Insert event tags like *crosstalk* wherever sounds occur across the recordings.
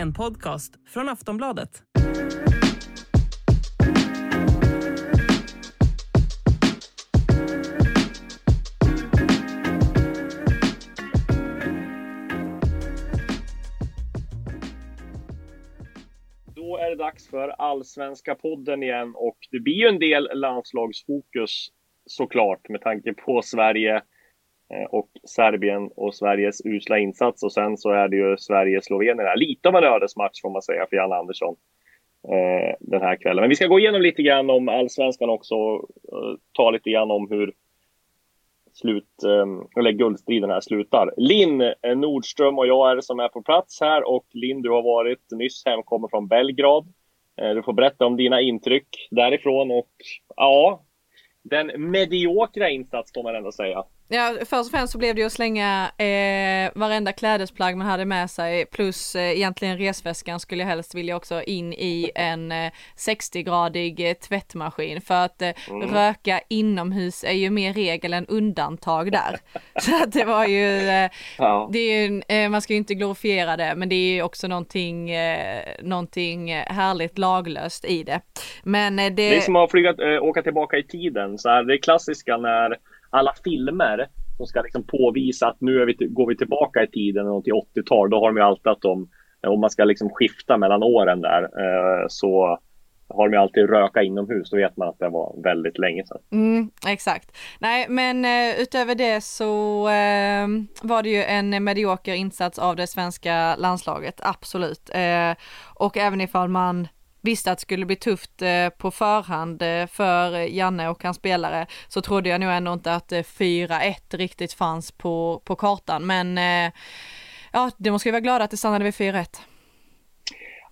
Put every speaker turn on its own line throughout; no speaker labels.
En podcast från Aftonbladet.
Då är det dags för Allsvenska podden igen och det blir ju en del landslagsfokus såklart med tanke på Sverige Eh, och Serbien och Sveriges usla insats och sen så är det ju Sverige-Slovenien. Lite av en ödesmatch får man säga för Jan Andersson eh, den här kvällen. Men vi ska gå igenom lite grann om allsvenskan också och eh, ta lite grann om hur slut, eh, eller guldstriden här slutar. Linn eh, Nordström och jag är det som är på plats här och Linn, du har varit nyss hemkommen från Belgrad. Eh, du får berätta om dina intryck därifrån och ja, den mediokra insats får man ändå säga.
Ja, först och främst så blev det ju att slänga eh, varenda klädesplagg man hade med sig plus eh, egentligen resväskan skulle jag helst vilja också in i en eh, 60-gradig eh, tvättmaskin för att eh, röka inomhus är ju mer regel än undantag där. *laughs* Så att det var ju, eh,
Ja.
det är ju, eh, man ska ju inte glorifiera det men det är ju också någonting, eh, någonting härligt laglöst i det. Men det...
Det är som att flyga, åka tillbaka i tiden. Så här, det är klassiska när alla filmer som ska liksom påvisa att nu är vi, går vi tillbaka i tiden och till 80-tal. Då har de ju alltid att de, eh, om man ska liksom skifta mellan åren där, eh, så har de ju alltid röka inomhus. Då vet man att det var väldigt länge sedan.
Mm, exakt. Nej, men eh, utöver det så var det ju en medioker insats av det svenska landslaget, absolut. Och även ifall man visste att det skulle bli tufft eh, på förhand eh, för Janne och hans spelare så trodde jag nog ändå inte att eh, 4-1 riktigt fanns på, på kartan. Men eh, ja, det måste vi vara glada att det stannade vid 4-1.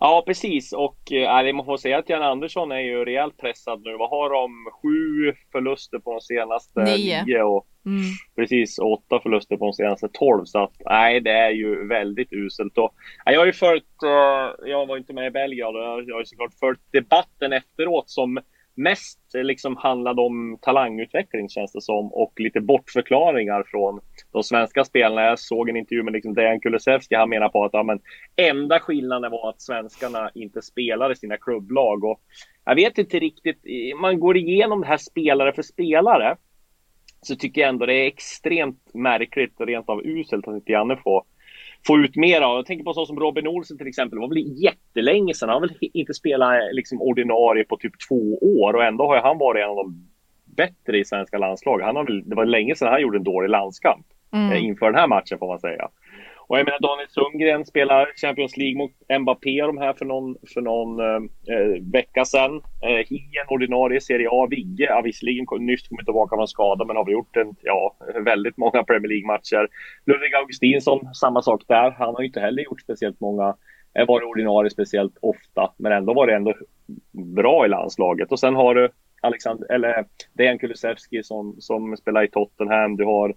Ja, precis. Och äh, man får säga att Jan Andersson är ju rejält pressad nu. Vad har de? Sju förluster på de senaste
Nio.
nio och
Mm.
precis åtta förluster på de senaste tolv. Så att nej, det är ju väldigt uselt. Och, nej, jag har ju följt, eh, jag var inte med i Belgrad och jag har ju såklart följt debatten efteråt som mest eh, liksom handlade om talangutveckling känns det som och lite bortförklaringar från de svenska spelarna. Jag såg en intervju med liksom Dejan Kulusevski. Han menar på att ja, men, enda skillnaden var att svenskarna inte spelade sina klubblag. Och jag vet inte riktigt, man går igenom det här spelare för spelare så tycker jag ändå det är extremt märkligt och rent av uselt att inte Janne får, får ut mer av. Jag tänker på så som Robin Olsen till exempel. Det var väl jättelänge sedan. Han har väl inte spelat liksom ordinarie på typ två år och ändå har han varit en av de bättre i svenska landslaget. Han har väl, det var länge sedan han gjorde en dålig landskamp eh, inför den här matchen får man säga. Och jag menar Daniel Sundgren spelar Champions League mot Mbappé och de här för någon, för någon eh, eh vecka sedan. Eh, Hien, ordinarie Serie A. Vigge, ja, visserligen nyss kommit tillbaka från skada men har väl gjort en, ja, väldigt många Premier League-matcher. Ludvig Augustinsson, samma sak där. Han har ju inte heller gjort speciellt många, eh, varit ordinarie speciellt ofta, men ändå var det ändå bra i landslaget. Och sen har du Alexander, eller Dejan Kulusevski som, som spelar i Tottenham. Du har eh,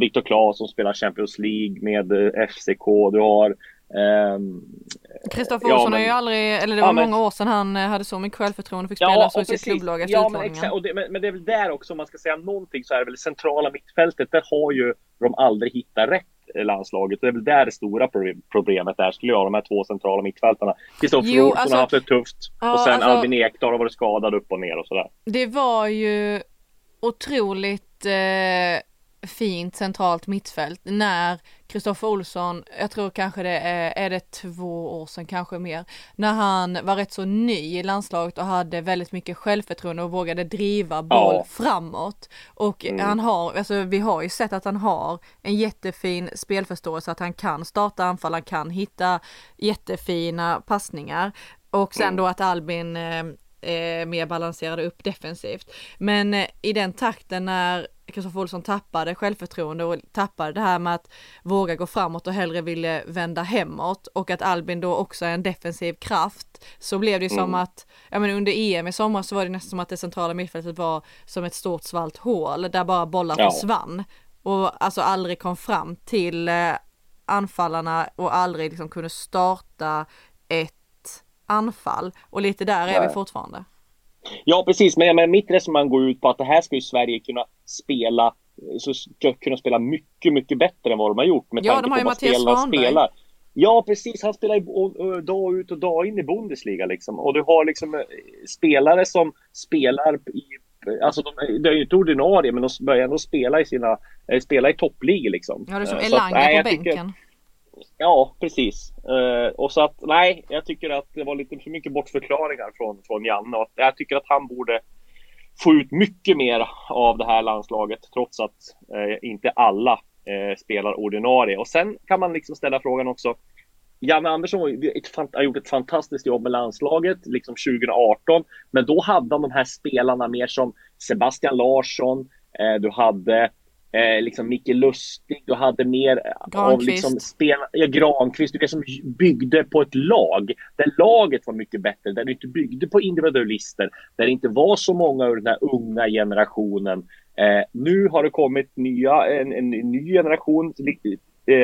Viktor Claes som spelar Champions League med eh, FCK. Du har ehm,
Kristoffer
Ja,
Olsson har ju aldrig, eller det
Ja,
var
men-
många år sedan han eh, hade så mycket självförtroende och fick spela så i sitt klubblag efter
ja, men, exakt, det, men, men det är väl där också, om man ska säga någonting, så är det väl det centrala mittfältet. Där har ju de aldrig hittat rätt landslaget. Det är väl där det stora pro- problemet är, skulle jag, de här två centrala mittfältarna. Kristoffer Olsson
alltså-
har haft det tufft.
Ja,
och sen
alltså-
Albin Ekdal har varit skadad upp och ner och sådär.
Det var ju otroligt eh, fint centralt mittfält när Kristoffer Olsson, jag tror kanske det är, är det två år sedan, kanske mer, när han var rätt så ny i landslaget och hade väldigt mycket självförtroende och vågade driva boll
Ja.
framåt. Och han har, alltså vi har ju sett att han har en jättefin spelförståelse, att han kan starta anfall, han kan hitta jättefina passningar. Och sen då att Albin eh, mer balanserade upp defensivt. Men eh, i den takten när Kristoffer Olsson tappade självförtroende och tappade det här med att våga gå framåt och hellre ville vända hemåt och att Albin då också är en defensiv kraft så blev det ju som att, ja men under EM i somras så var det nästan som att det centrala mittfältet var som ett stort svalt hål där bara bollar
Ja.
försvann och alltså aldrig kom fram till eh, anfallarna och aldrig liksom kunde starta ett anfall och lite där är vi fortfarande.
Ja, precis. Men, men mitt resonemang går ut på att det här ska ju Sverige kunna spela så ska kunna spela mycket, mycket bättre än vad de har gjort. Med
Ja,
tanke
de har
på
ju
vad spelarna spelar. Ja, precis. Han spelar dag ut och dag in i Bundesliga liksom. Och du har liksom eh, spelare som spelar i Alltså de, de är ju inte ordinarie men de börjar ändå spela i sina, eh, spela i toppligor liksom.
Ja, det är som
Eh,
Elanga på
jag tycker-
bänken.
Ja, precis. Uh, och så att nej, jag tycker att det var lite för mycket bortförklaringar från, från Janne. Och jag tycker att han borde få ut mycket mer av det här landslaget trots att uh, inte alla uh, spelar ordinarie. Och sen kan man liksom ställa frågan också. Janne Andersson har gjort ett fantastiskt jobb med landslaget, liksom 2018. Men då hade han de här spelarna mer som Sebastian Larsson, du hade eh, liksom Micke Lustig, du hade mer av
Granqvist.
liksom spel, ja, Granqvist, det som byggde på ett lag. Där laget var mycket bättre, där det inte byggde på individualister, där det inte var så många ur den här unga generationen. Eh, nu har det kommit nya, en, en ny generation, eh,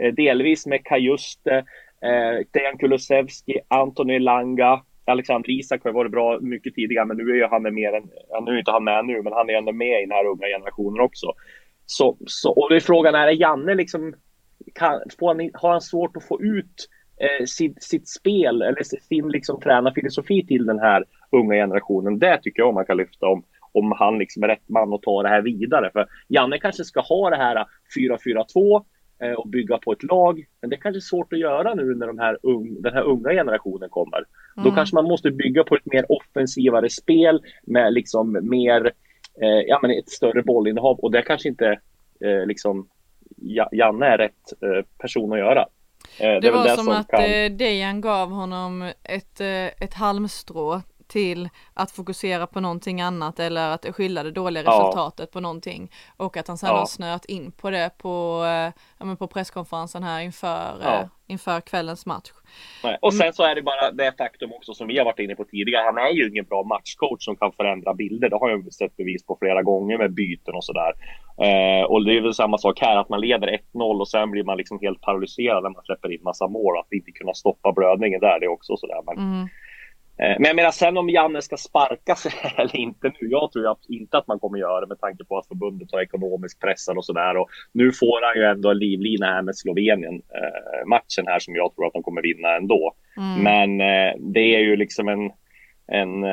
eh, delvis med Kajuste, eh, Dejan Kulusevski, Anton Elanga, Alexander Isak har varit bra mycket tidigare, men nu är han är mer än, nu är inte han med nu, men han är ändå med i den här unga generationen också. Så, så, och det är frågan är, är Janne liksom, kan, får han, har han svårt att få ut eh, sitt, sitt spel eller sin liksom, tränarfilosofi till den här unga generationen? Det tycker jag man kan lyfta om, om han liksom är rätt man att ta det här vidare. För Janne kanske ska ha det här 4-4-2 eh, och bygga på ett lag. Men det är kanske svårt att göra nu när de här ung, den här unga generationen kommer. Då kanske man måste bygga på ett mer offensivare spel med liksom mer, eh, ja men ett större bollinnehav och det kanske inte eh, liksom Ja- Janne är rätt eh, person att göra. Eh,
Det
väl
var som att
kan-
eh, Dejan gav honom ett, ett halmstrå till att fokusera på någonting annat eller att skylla det dåliga
Ja.
resultatet på någonting och att han sedan
Ja.
har snöat in på det på, eh, på presskonferensen här inför,
Ja.
eh, inför kvällens match.
Nej. Och sen så är det bara det faktum också som vi har varit inne på tidigare. Han är ju ingen bra matchcoach som kan förändra bilder. Det har jag sett bevis på flera gånger med byten och sådär. Eh, och det är väl samma sak här, att man leder 1-0 och sen blir man liksom helt paralyserad när man släpper in massa mål. Att inte kunna stoppa blödningen där, det är också sådär. Men,
Mm.
Eh, men jag menar sen om Janne ska sparka sig *laughs* eller inte nu. Jag tror ju inte att man kommer göra det med tanke på att förbundet har ekonomisk pressar och sådär. Och nu får han ju ändå en livlina här med Slovenien. Eh, matchen här som jag tror att de kommer vinna ändå. Men eh, det är ju liksom en, en,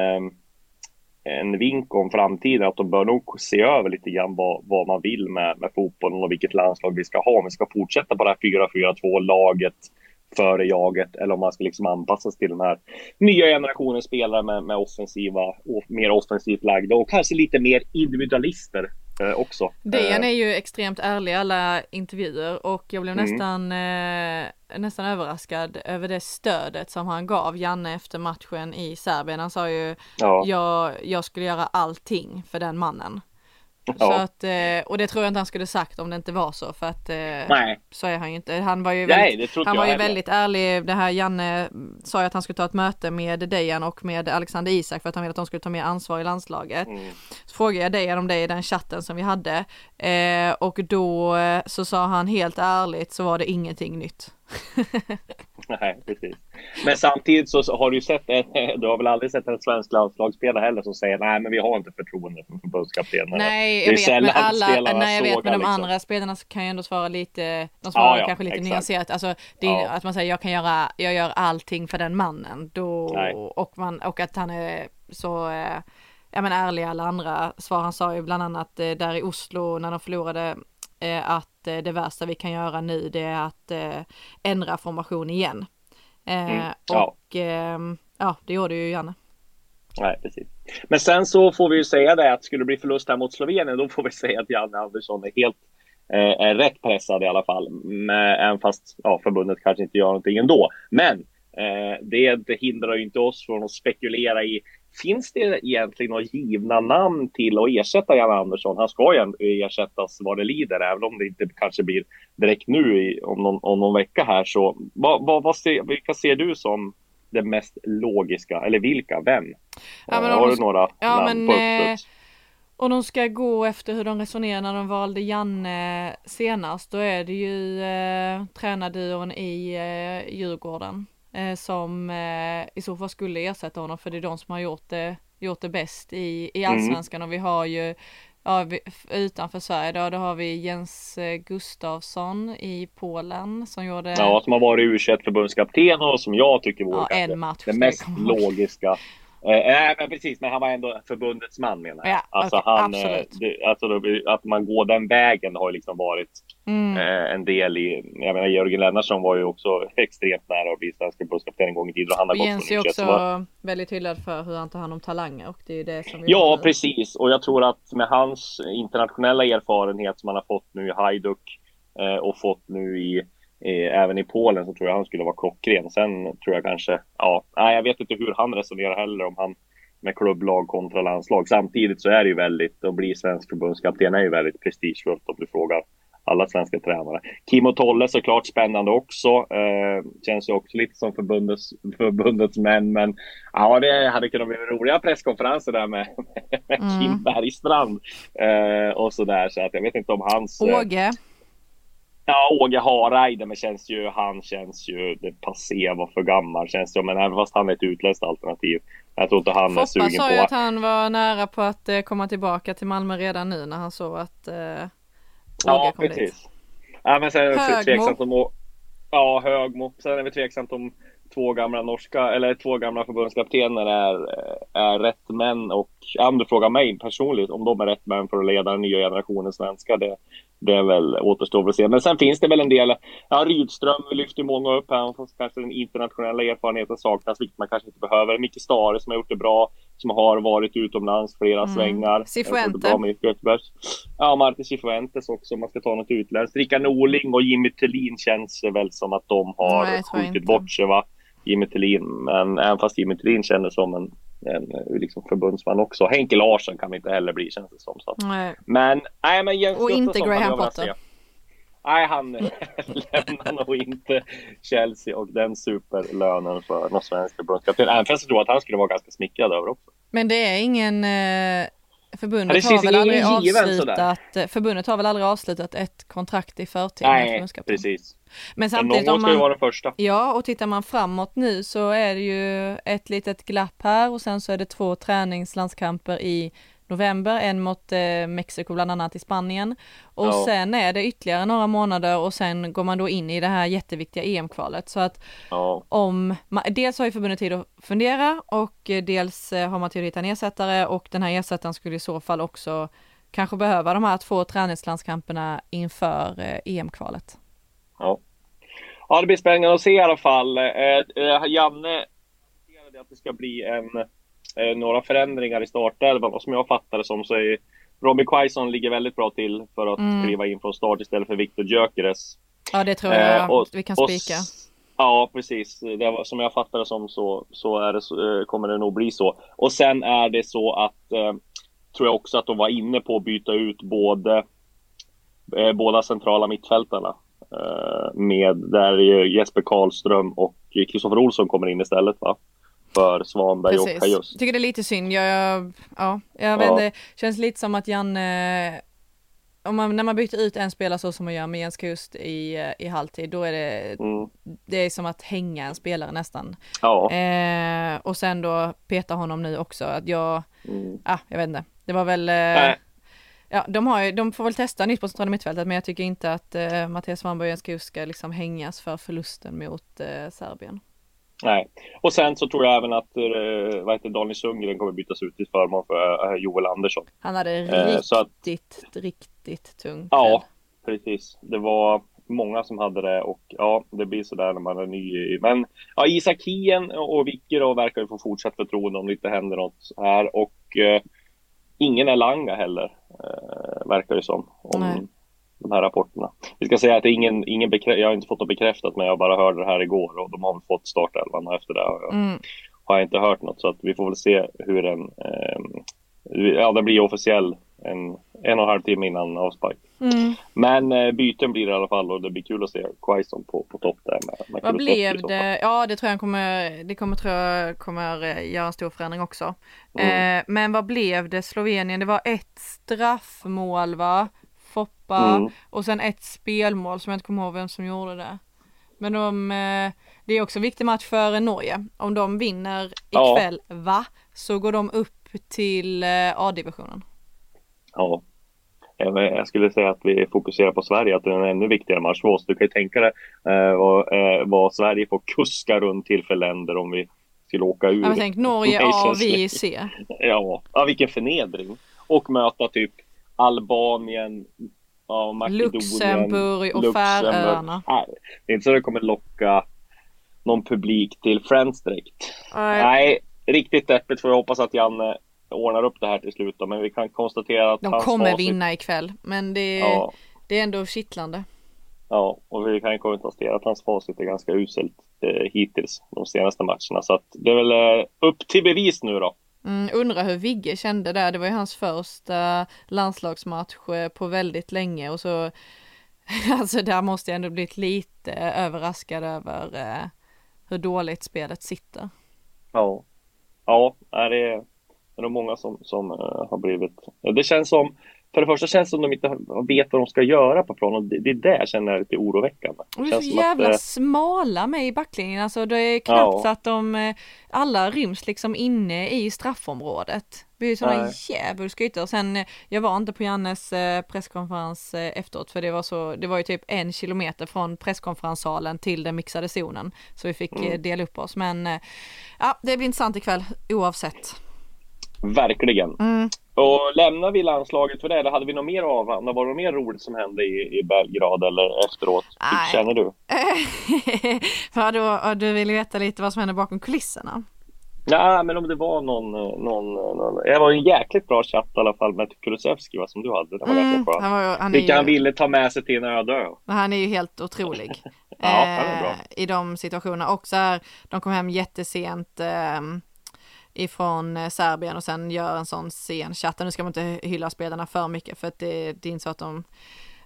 en vink om framtiden att de bör nog se över lite grann vad, vad man vill med, med fotbollen och vilket landslag vi ska ha. Om vi ska fortsätta på det här 4-4-2 laget före jaget eller om man ska liksom anpassas till den här nya generationen spelare med, med offensiva och mer offensivt lagda och kanske lite mer individualister eh, också.
Dejan
Eh,
är ju extremt ärlig i alla intervjuer och jag blev
Mm.
nästan, eh, nästan överraskad över det stödet som han gav Janne efter matchen i Serbien. Han sa ju
ja.
jag, jag skulle göra allting för den mannen. Så att, eh, och det tror jag inte han skulle sagt om det inte var så för att eh,
Nej.
så är han ju inte. Han var ju väldigt, han var ju
heller.
väldigt ärlig. Det här Janne sa ju att han skulle ta ett möte med Dejan och med Alexander Isak för att han ville att de skulle ta mer ansvar i landslaget.
Mm.
Så frågade jag Dejan om det i den chatten som vi hade eh, och då så sa han helt ärligt så var det ingenting nytt. *laughs*
Nej, precis. Men samtidigt så har du sett, en, du har väl aldrig sett en svensk landslagsspelare heller som säger nej men vi har inte förtroende för förbundskaptenen.
Nej, jag vet men alla, nej jag vet men de
liksom.
andra spelarna så kan ju ändå svara lite, de svarar
Ja, ja,
kanske lite
exakt.
nyanserat, alltså det är,
Ja.
att man säger jag kan göra, jag gör allting för den mannen då,
Nej.
och man, och att han är så, eh, ja men ärlig alla andra svar, han sa ju bland annat eh, där i Oslo när de förlorade eh, att eh, det värsta vi kan göra nu det är att eh, ändra formation igen. Eh,
Mm, ja.
Och ehm, ja, det gjorde ju Janne.
Nej, precis. Men sen så får vi ju säga det att skulle det bli förlust här mot Slovenien då får vi säga att Janne Andersson är helt eh, är rätt pressad i alla fall. Men, även fast ja, förbundet kanske inte gör någonting ändå. Men eh, det, det hindrar ju inte oss från att spekulera i finns det egentligen några givna namn till att ersätta Jan Andersson? Han ska ju ersättas vad det lider, även om det inte kanske blir direkt nu om, någon, om någon vecka här. Så vad, vad, vad ser, vilka ser du som det mest logiska, eller vilka, vem?
Ja, men
Har du några
ja,
namn
men,
på
eh,
uppstuds?
Och de ska gå efter hur de resonerar när de valde Janne senast. Då är det ju eh, tränarduon i eh, Djurgården som eh, i så fall skulle ersätta honom för det är de som har gjort det, gjort det bäst i, i
Mm.
allsvenskan och vi har ju ja, vi, utanför Sverige då, då har vi Jens eh, Gustafsson i Polen som gjorde
Ja, som har varit u förbundskapten och som jag tycker vore
Ja, en
kanske
match
det
ska
mest logiska. Eh, nej, men precis, men han var ändå förbundets man menar jag.
Ja,
alltså,
okej,
han, eh,
absolut.
det, alltså att man går den vägen har liksom varit
Mm.
eh, en del i, jag menar Jörgen Lennartsson var ju också extremt nära att bli svensk förbundskapten en gång i tiden och han har gått
Jens är
U21,
också
så var-
väldigt hyllad för hur han tar hand om talanger och det är det som
Ja,
har
precis. Och jag tror att med hans internationella erfarenhet som han har fått nu i Hajduk eh, och fått nu i även i Polen så tror jag han skulle vara klockren. Sen tror jag kanske, ja, nej, jag vet inte hur han resonerar heller om han med klubblag kontra landslag. Samtidigt så är det ju väldigt, att bli svensk förbundskapten är ju väldigt prestigefullt om du frågar alla svenska tränare. Kim och Tolle såklart spännande också. Eh, känns ju också lite som förbundets, förbundets män. Men ja, det hade kunnat bli roliga presskonferenser där med, med
Mm.
Kim Bergstrand. Eh, och sådär. Så att jag vet inte om hans... eh,
Åge,
Ja, Åge Hareide, men känns ju, han känns ju det passé, var för gammal känns det Men även fast han är ett utländskt alternativ. Jag tror inte han är
Foppa
sugen
sa
på
ju
att...
han var nära på att eh, komma tillbaka till Malmö redan nu när han såg att eh, Åge
Ja,
kom dit.
precis. Ja, men sen är det tveksamt om... Ja, Högmo. Sen är det tveksamt om två gamla norska, eller två gamla förbundskaptener är, är rätt män och ja, om du frågar mig personligt om de är rätt män för att leda den nya generationen svenskar, det, det är väl återstår att se. Men sen finns det väl en del, ja Rydström lyfter många upp här, fast kanske den internationella erfarenheten saknas, vilket man kanske inte behöver. Micke Stare som har gjort det bra, som har varit utomlands flera svängar.
Mm. Cifuente.
Jag tror det är bra med Göteborgs. Ja, Martin Cifuentes också om man ska ta något utländskt. Rickard Norling och Jimmy Tillin känns det väl som att de har
Nej,
skjutit bort sig va. Jimmy Tillin, men även fast Jimmy Tillin kändes som en, en eh, liksom förbundsman också. Henke Larsson kan vi inte heller bli känns det som. Så.
Nej.
Men, nej men Jens
Och inte
Gustafsson
Graham Potter.
Nej, han *laughs* lämnar nog inte Chelsea och den superlönen för någon svensk förbundskapten. Även fast jag tror att han skulle vara ganska smickrad över också.
Men det är ingen eh,
Ja,
Förbundet
det
har väl aldrig avslutat Förbundet har väl aldrig avslutat ett kontrakt i förtid
Nej, precis.
Men
Men
samtidigt
någon
om
ska ju
man
vara den första.
Ja, och tittar man framåt nu så är det ju ett litet glapp här och sen så är det två träningslandskamper i november, en mot eh, Mexiko bland annat i Spanien. Och
Ja.
sen är det ytterligare några månader och sen går man då in i det här jätteviktiga EM-kvalet. Så att
Ja.
om, ma- dels har ju förbundet tid att fundera och eh, dels eh, har man tid att hitta en ersättare och den här ersättaren skulle i så fall också kanske behöva de här två träningslandskamperna inför eh, EM-kvalet.
Ja. ja, det blir spännande att se i alla fall. Eh, eh, Janne att det ska bli en, eh, några förändringar i startelvan och som jag fattar det som så är Robin Quaison ligger väldigt bra till för att
Mm.
kliva in från start istället för Viktor Gyökeres.
Ja, det tror jag
Eh, och-
vi kan spika.
Ja, precis. Det som jag fattar det som så, så, är det, så eh, kommer det nog bli så. Och sen är det så att, eh, tror jag också att de var inne på att byta ut både, eh, båda centrala mittfältarna. Eh, med, där Jesper Karlström och Kristoffer Olsson kommer in istället va? För Svanberg och
Precis.
Kajust.
Tycker det är lite synd. Jag, jag, ja, jag
Ja.
vet inte. Känns lite som att Janne, om man, när man byter ut en spelare så som man gör med Jens Kust i, eh, i halvtid, då är det,
Mm.
det är som att hänga en spelare nästan.
Ja.
Eh, och sen då peta honom nu också. Att jag,
Mm.
ah, jag vet inte. Det var väl, eh,
Nej.
Ja, de, har de får väl testa nytt på centrala mittfältet, men jag tycker inte att eh, Mattias Svanberg och Kust ska liksom hängas för förlusten mot eh, Serbien.
Nej. Och sen så tror jag även att eh, vad heter Daniel Sundgren kommer bytas ut till förmån för eh, Joel Andersson.
Han hade
Eh, så att-
riktigt, riktigt tung
Ja, precis. Det var många som hade det och ja, det blir sådär när man är ny. Men ja, Isak Hien och Vicke då verkar ju få fortsatt förtroende om det inte händer något här och eh, ingen Elanga heller eh, verkar det som. Om
Nej.
de här rapporterna. Vi ska säga att ingen, ingen bekrä- jag har inte fått det bekräftat men jag bara hörde det här igår och de har väl fått startelvan och efter det har jag
Mm.
har jag inte hört något så att vi får väl se hur den, eh, ja den blir officiell en, en och en halv timme innan avspark.
Mm.
Men eh, byten blir det i alla fall och det blir kul att se Quaison på, på topp där med, med
Vad blev det? Ja, det tror jag kommer, det kommer tror jag kommer eh, göra en stor förändring också.
Mm.
Eh, men vad blev det Slovenien? Det var ett straffmål va? Foppa
Mm.
och sen ett spelmål som jag inte kommer ihåg vem som gjorde det. Men de, eh, det är också en viktig match för Norge. Om de vinner
Ja.
ikväll, va? Så går de upp till eh, A-divisionen.
Ja. Jag men Jag skulle säga att vi fokuserar på Sverige, att det är en ännu viktigare match för oss. Du kan ju tänka dig eh, vad, eh, vad Sverige får kuska runt till för länder om vi skulle åka ur.
Ja, tänk Norge A vi C. *laughs*
Ja, ja, vilken förnedring. Och möta typ Albanien, ja, Makedonien,
Luxemburg och. Färöarna.
Det är inte så det kommer locka någon publik till Friends direkt.
Nej.
Riktigt deppigt får jag hoppas att Janne ordnar upp det här till slut då, men vi kan konstatera att
De kommer
facit-
vinna ikväll, men det,
Ja,
det är ändå kittlande.
ja, och vi kan konstatera att hans facit är ganska uselt eh, hittills de senaste matcherna. Så att det är väl eh, upp till bevis nu då.
Mm, undrar hur Vigge kände där. Det var ju hans första landslagsmatch eh, på väldigt länge och så *laughs* alltså där måste jag ändå blivit lite överraskad över eh, hur dåligt spelet sitter.
Ja, ja är det är många som, som eh, har blivit... Det känns som, för det första känns det som de inte vet vad de ska göra på planen. och Det, det är det jag känner är lite oroväckande.
De är
Känns
så
som att,
jävla
eh,
smala med i backlinjen, alltså det är knappt
Ja.
så att de eh, alla ryms liksom inne i straffområdet. Det blir sådana djävulska ytor. Och Sen, jag var inte på Jannes presskonferens efteråt för det var så, det var ju typ en kilometer från presskonferenssalen till den mixade zonen. Så vi fick
Mm.
dela upp oss men ja, det blir intressant ikväll oavsett.
Verkligen.
Mm.
Och lämnar vi landslaget för det, eller hade vi något mer att avhandla? Var det något mer roligt som hände i, i Belgrad eller efteråt? Hur känner du? *laughs*
Vadå, du vill veta lite vad som händer bakom kulisserna?
Nej, men om det var någon, eh, någon, någon... Det var en jäkligt bra chatt i alla fall med Kulusevski va, som du hade. Var
Mm, han, var, han,
Vilka han
ju,
ville ta med sig till en öde ö.
han är ju helt otrolig. *laughs*
Ja, han är bra.
eh, I de situationerna. Och så här, de kom hem jättesent eh, ifrån eh, Serbien och sen gör en sån sen chatta. Nu ska man inte hylla spelarna för mycket för att det, det är inte så att de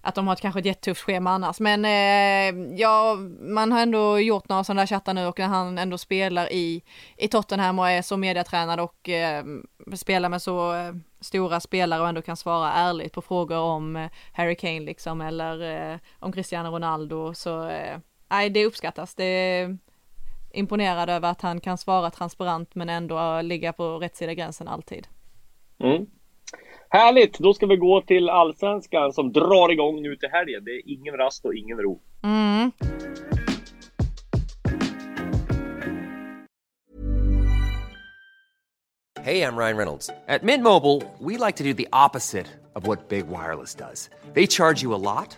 att de har ett, kanske ett jättetufft schema annars. Men eh, ja, man har ändå gjort några sådana där chattar nu och när han ändå spelar i, i Tottenham och är så mediatränad och eh, spelar med så eh, stora spelare och ändå kan svara ärligt på frågor om eh, Harry Kane liksom eller eh, om Cristiano Ronaldo så eh, nej det uppskattas. Det är imponerad över att han kan svara transparent men ändå ligga på rätt sida gränsen alltid.
Mm. Härligt! Då ska vi gå till Allsvenskan som drar igång nu till helgen. Det är ingen rast och ingen ro.
Mm.
Hey, I'm Ryan Reynolds. At Mint Mobile, we like to do the opposite of what Big Wireless does. They charge you a lot,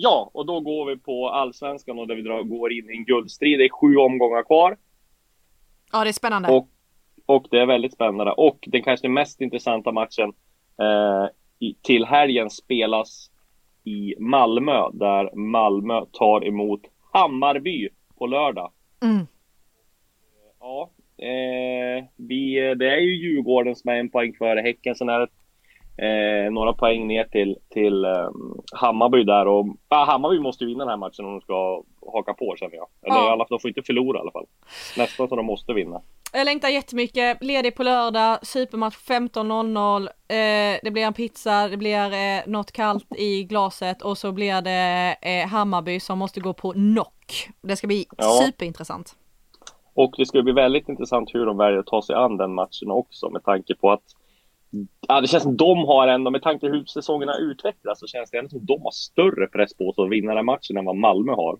Ja, och då går vi på Allsvenskan och där vi drar, går in i en guldstrid. Det är sju omgångar kvar.
Ja det är spännande.
Och, och det är väldigt spännande. Och den kanske mest intressanta matchen eh, i, till helgen spelas i Malmö. Där Malmö tar emot Hammarby på lördag.
Mm.
Ja, eh, vi, det är ju Djurgården som är en poäng före Häcken. Sen är det eh, några poäng ner till, till eh, Hammarby där. Och, ah, Hammarby måste vinna den här matchen om de ska haka på känner jag. Eller
Ja.
alla de får inte förlora i alla fall. Nästan så de måste vinna.
Jag längtar jättemycket, ledig på lördag, supermatch 15.00, eh, det blir en pizza, det blir eh, något kallt i glaset och så blir det eh, Hammarby som måste gå på knock. Det ska bli
Ja.
superintressant.
Och det ska bli väldigt intressant hur de väljer att ta sig an den matchen också med tanke på att Ja, det känns som de har ändå, med tanke på hur säsongerna utvecklas, så känns det ändå som de har större press på sig att vinna den här matchen än vad Malmö har.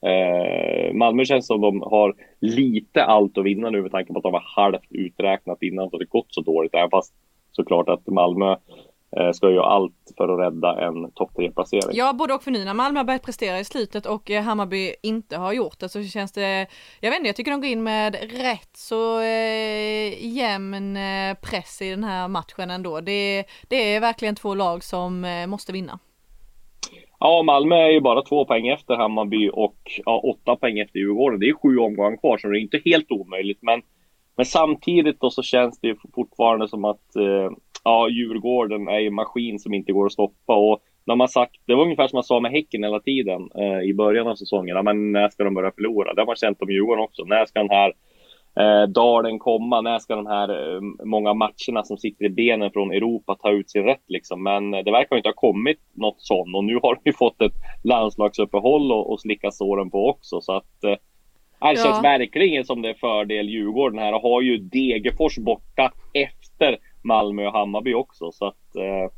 Eh, Malmö känns som de har lite allt att vinna nu med tanke på att de var halvt uträknat innan att det gått så dåligt. Även fast såklart att Malmö ska göra allt för att rädda en topp tre placering.
Ja, både och för nu när Malmö har börjat prestera i slutet och eh, Hammarby inte har gjort det så känns det, jag vet inte, jag tycker de går in med rätt så eh, jämn eh, press i den här matchen ändå. Det, det är verkligen två lag som eh, måste vinna.
Ja, Malmö är ju bara två poäng efter Hammarby och ja, åtta poäng efter Djurgården. Det är sju omgångar kvar, så det är inte helt omöjligt. Men, men samtidigt då så känns det fortfarande som att eh, ja, Djurgården är en maskin som inte går att stoppa. Och när man sagt, det var ungefär som man sa med Häcken hela tiden eh, i början av säsongen. Ja, men när ska de börja förlora? Det har man känt om Djurgården också. När ska den här eh, dalen komma? När ska de här eh, många matcherna som sitter i benen från Europa ta ut sin rätt liksom? Men det verkar inte ha kommit något sånt och nu har vi fått ett landslagsuppehåll och, och slicka såren på också så att eh, det känns ja. verkligen som det är fördel Djurgården här och har ju Degerfors borta efter Malmö och Hammarby också så att eh,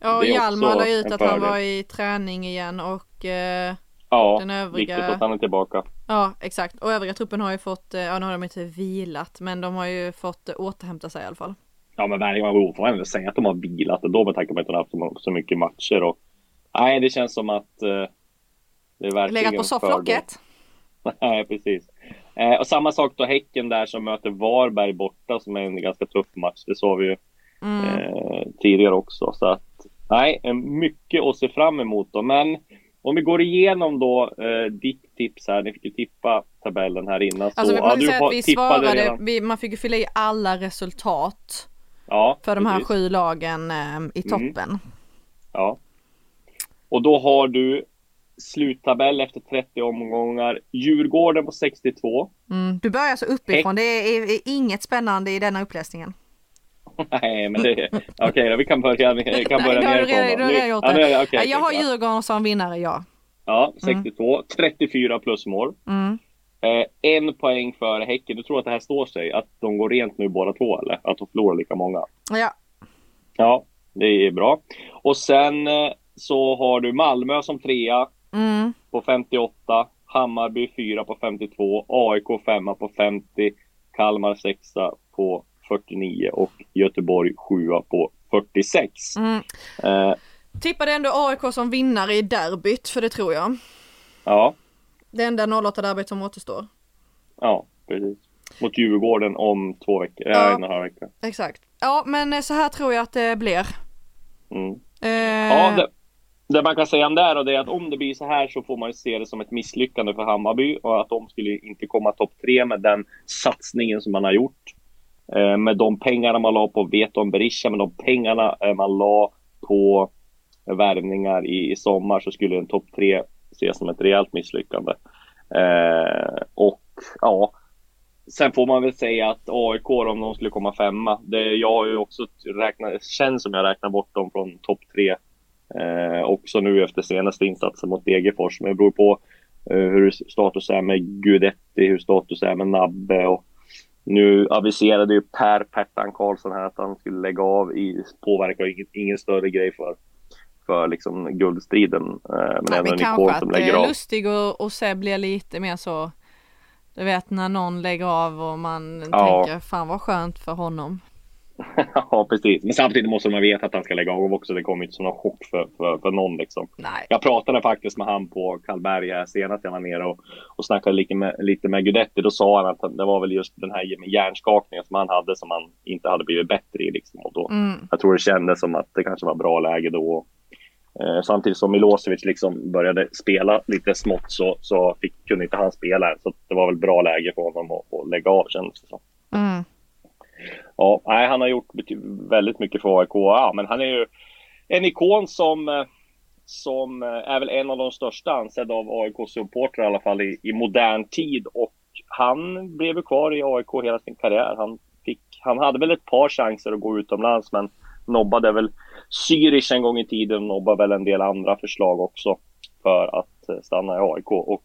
Ja, och Hjalmar la ut att han var i träning igen och eh,
Ja, den övriga... viktigt att han är tillbaka.
Ja, exakt. Och övriga truppen har ju fått, eh, ja nu har de inte vilat, men de har ju fått eh, återhämta sig i alla fall.
Ja, men verkligen, får ändå säga att de har vilat ändå med tanke på att de har haft så mycket matcher och nej, det känns som att eh,
det är verkligen Legat på sofflocket. *laughs*
nej, precis. Eh, och samma sak då Häcken där som möter Varberg borta som är en ganska tuff match. Det sa vi ju mm. eh, tidigare också. Så att nej, mycket att se fram emot då. Men om vi går igenom då eh, ditt tips här, ni fick ju tippa tabellen här innan.
Så, alltså, man ja, säga att vi svarade, vi, man fick ju fylla i alla resultat ja, för de här precis. sju lagen eh, i mm. toppen. Mm.
Ja. Och då har du sluttabell efter 30 omgångar. Djurgården på 62.
Mm, du börjar så uppifrån, det är, är, inget spännande i denna uppläsningen. *laughs*
Nej, men det... Okej okay, då, vi kan börja, vi kan *laughs* börja
nerifrån. Du har redan gjort det. Ja, okay, okay, jag har Djurgården som vinnare, ja.
Ja, 62. Mm. 34 plus mål. Mm. Eh, en poäng för Häcken. Du tror att det här står sig? Att de går rent nu båda två eller? Att de förlorar lika många?
Ja.
Ja, det är bra. Och sen eh, så har du Malmö som trea mm. på 58. Hammarby fyra på 52. AIK femma på 50. Kalmar sexa på 49 och Göteborg 7 på 46. Mm.
Eh, Tippade ändå AIK som vinnare i derbyt, för det tror jag.
Ja.
Det enda 08-derbyt som återstår.
Ja, precis. Mot Djurgården om två veckor, ja, en och en halv vecka.
Exakt. Ja, men eh, så här tror jag att det blir.
Mm. Eh... Ja, det, det, man kan säga om det här det är att om det blir så här så får man se det som ett misslyckande för Hammarby och att de skulle inte komma topp tre med den satsningen som man har gjort. Eh, med de pengarna man la på Veton Berisha, med de pengarna eh, man la på värvningar i, i sommar så skulle en topp tre ses som ett rejält misslyckande. Eh, och ja, sen får man väl säga att AIK om de skulle komma femma, det, jag har ju också räknat, känns som jag räknar bort dem från topp tre. Eh, också nu efter senaste insatsen mot Degerfors, men det beror på eh, hur status är med Gudetti, hur status är med Nabbe och nu aviserade ju Per Pertan Karlsson här att han skulle lägga av i påverkar ingen, ingen större grej för för liksom guldstriden. Eh, men
Nej, även men kanske som lägger av. Lustig och, och se blir lite mer så du vet när någon lägger av och man ja. tänker fan vad skönt för honom. *laughs*
ja, precis. Men samtidigt måste man veta att han ska lägga av också. Det kommer inte som någon chock för, för, för någon liksom.
Nej.
Jag pratade faktiskt med han på Karlberg här senast jag var nere och, och snackade lite med, lite med Gudetti. Då sa han att det var väl just den här hjärnskakningen som han hade som han inte hade blivit bättre i liksom. Och då, mm. Jag tror det kändes som att det kanske var bra läge då. Eh, samtidigt som Milosevic liksom började spela lite smått så, så fick, kunde inte han spela Så det var väl bra läge för honom att, att lägga av kändes det som. Mm. Ja, nej, han har gjort väldigt mycket för AIK. Ja, men han är ju en ikon som, eh, som eh, är väl en av de största ansedda av AIK-supportrar i alla fall i, i, modern tid. Och han blev ju kvar i AIK hela sin karriär. Han, fick, han hade väl ett par chanser att gå utomlands men nobbade väl Zürich en gång i tiden och nobbade väl en del andra förslag också för att eh, stanna i AIK. Och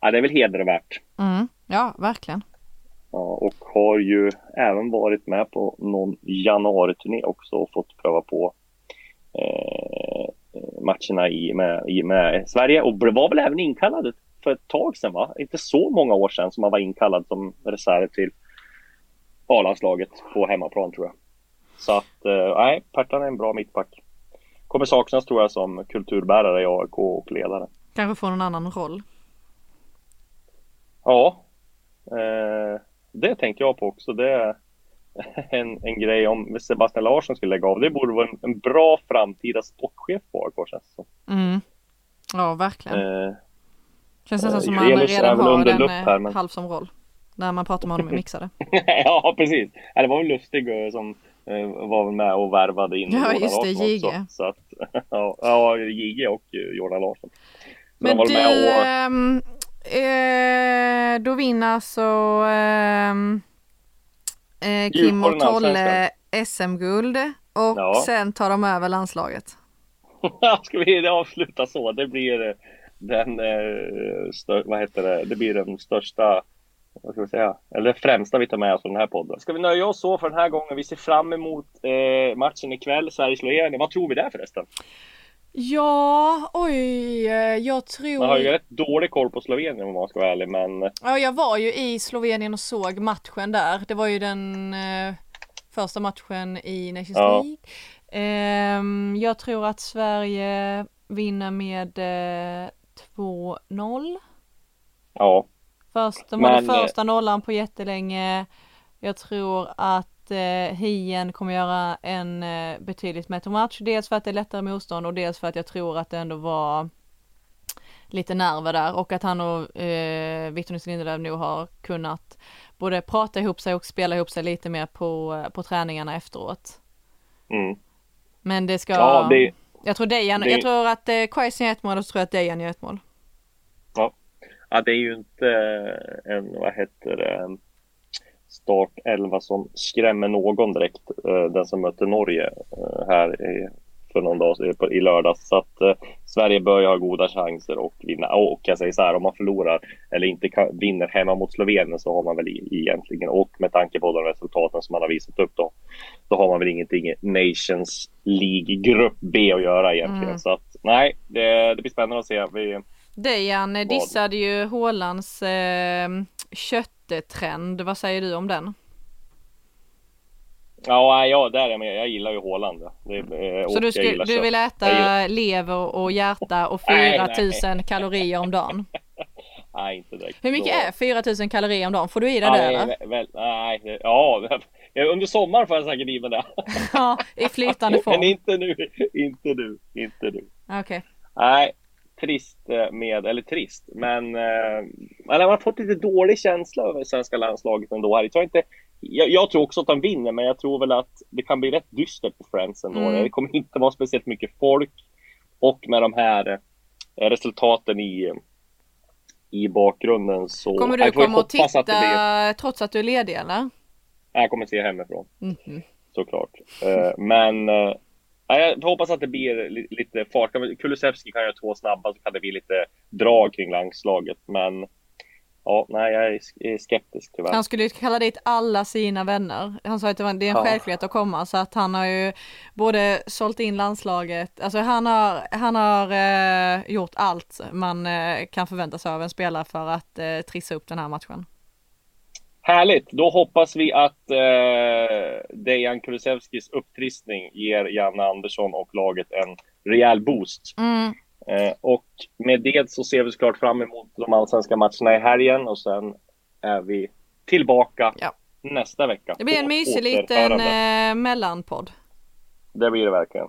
ja, det är väl hedervärt.
Mm, ja, verkligen.
Och har ju även varit med på någon januari-turné också och fått pröva på eh, matcherna i med, i med Sverige och var väl även inkallad för ett tag sedan va? Inte så många år sedan som han var inkallad som reserv till A-landslaget på hemmaplan tror jag. Så att, eh, nej, Pertan är en bra mittback. Kommer saknas tror jag som kulturbärare i AIK och ledare.
Kanske får någon annan roll.
Ja, eh, det tänkte jag på också. Det är en, en grej om Sebastian Larsson skulle lägga av. Det borde vara en, en bra framtida sportchef på AIK känns det.
Mm. Ja, verkligen.
Eh,
Känns nästan
eh,
som man
Julius är
redan har den
lupp
eh,
här, men-
halv som roll. När man pratar med honom i *laughs* mixade.
ja, precis. Det var väl Lustig eh, som var med och värvade in *laughs*
Ja, just det, JG.
Så att, *laughs* ja, JG och Jordan Larsson.
Men
var
du,
med och,
ehm, eh, då vinner alltså ehm, eh, Kim och Tolle SM-guld och
Ja.
sen tar de över landslaget. *laughs*
Ska vi avsluta så? Det blir eh, den, eh, stör, vad heter det, det blir den största, vad ska vi säga, eller det främsta vi tar med oss från den här podden. Ska vi nöja oss så för den här gången? Vi ser fram emot eh, matchen ikväll, Sverige-Slovenien. Vad tror vi där förresten?
Ja, oj, eh, jag tror...
Man har ju rätt dålig koll på Slovenien om man ska vara ärlig, men eh,
Ja, jag var ju i Slovenien och såg matchen där. Det var ju den eh, första matchen i Nations
Ja.
League. Ehm, jag tror att Sverige vinner med eh, 2-0.
ja.
Först, de hade
Men, eh,
första nollan på jättelänge. Jag tror att eh, Hien kommer göra en eh, betydligt bättre match. Dels för att det är lättare motstånd och dels för att jag tror att det ändå var lite nerver där och att han och eh, Victor Lindelöf nog har kunnat både prata ihop sig och spela ihop sig lite mer på, på träningarna efteråt.
Mm.
Men det ska,
Ja, det-
jag tror Dejan,
det-
jag tror att eh, Quaison gör ett mål och så tror jag att Dejan gör ett mål.
Ja. ja, det är ju inte eh, en, vad heter det, en start 11 som skrämmer någon direkt. eh, Den som mötte Norge eh, här i, för någon dag på- i lördags. Så att eh, Sverige bör ju ha goda chanser och vinna. Och jag säger så här, om man förlorar eller inte kan, vinner hemma mot Slovenien så har man väl i- egentligen, och med tanke på de resultaten som man har visat upp då, då har man väl ingenting i Nations League-grupp B att göra egentligen. Så att nej, det, det blir spännande att se. Vi,
Dejan dissade ju Hålands eh, köttetrend. Vad säger du om den?
Ja, ja, där är jag. Jag gillar ju Håland. Eh,
Så du, skulle, du vill äta lever och hjärta och
Nej,
4000 kalorier om dagen? *laughs*
Nej, inte direkt.
Hur mycket är 4000 kalorier om dagen? Får du i dig det
nej,
eller?
väl, nej, ja, under sommaren får jag säkert i mig det. *laughs*
Ja, i flytande *laughs* form.
Men inte nu, inte nu, inte nu.
Okej.
Nej, trist eh, med, eller trist, men eh, eller man har fått lite dålig känsla över svenska landslaget ändå. Här. Jag, tror inte, jag, jag tror också att de vinner, men jag tror väl att det kan bli rätt dystert på Friends ändå.
Mm.
Det kommer inte vara speciellt mycket folk och med de här eh, resultaten i, i bakgrunden så...
Kommer du komma och
att
titta
blir-
trots att du är ledig eller?
Jag kommer se hemifrån.
Mhm.
Såklart. Eh, men eh, jag hoppas att det blir li- lite fart. Kulusevski kan göra två snabba så kan det bli lite drag kring landslaget. Men ja, nej, jag är skeptisk tyvärr.
Han skulle ju kalla dit alla sina vänner. Han sa att det, var, det är en
Ja.
självklarhet att komma så att han har ju både sålt in landslaget, alltså han har, han har eh, gjort allt man eh, kan förvänta sig av en spelare för att eh, trissa upp den här matchen.
Härligt! Då hoppas vi att eh, Dejan Kulusevskis upptrissning ger Janne Andersson och laget en rejäl boost.
Mm.
Eh, och med det så ser vi såklart fram emot de allsvenska matcherna i helgen och sen är vi tillbaka
Ja.
nästa vecka.
Det blir en mysig liten eh, mellanpodd.
Det blir det verkligen.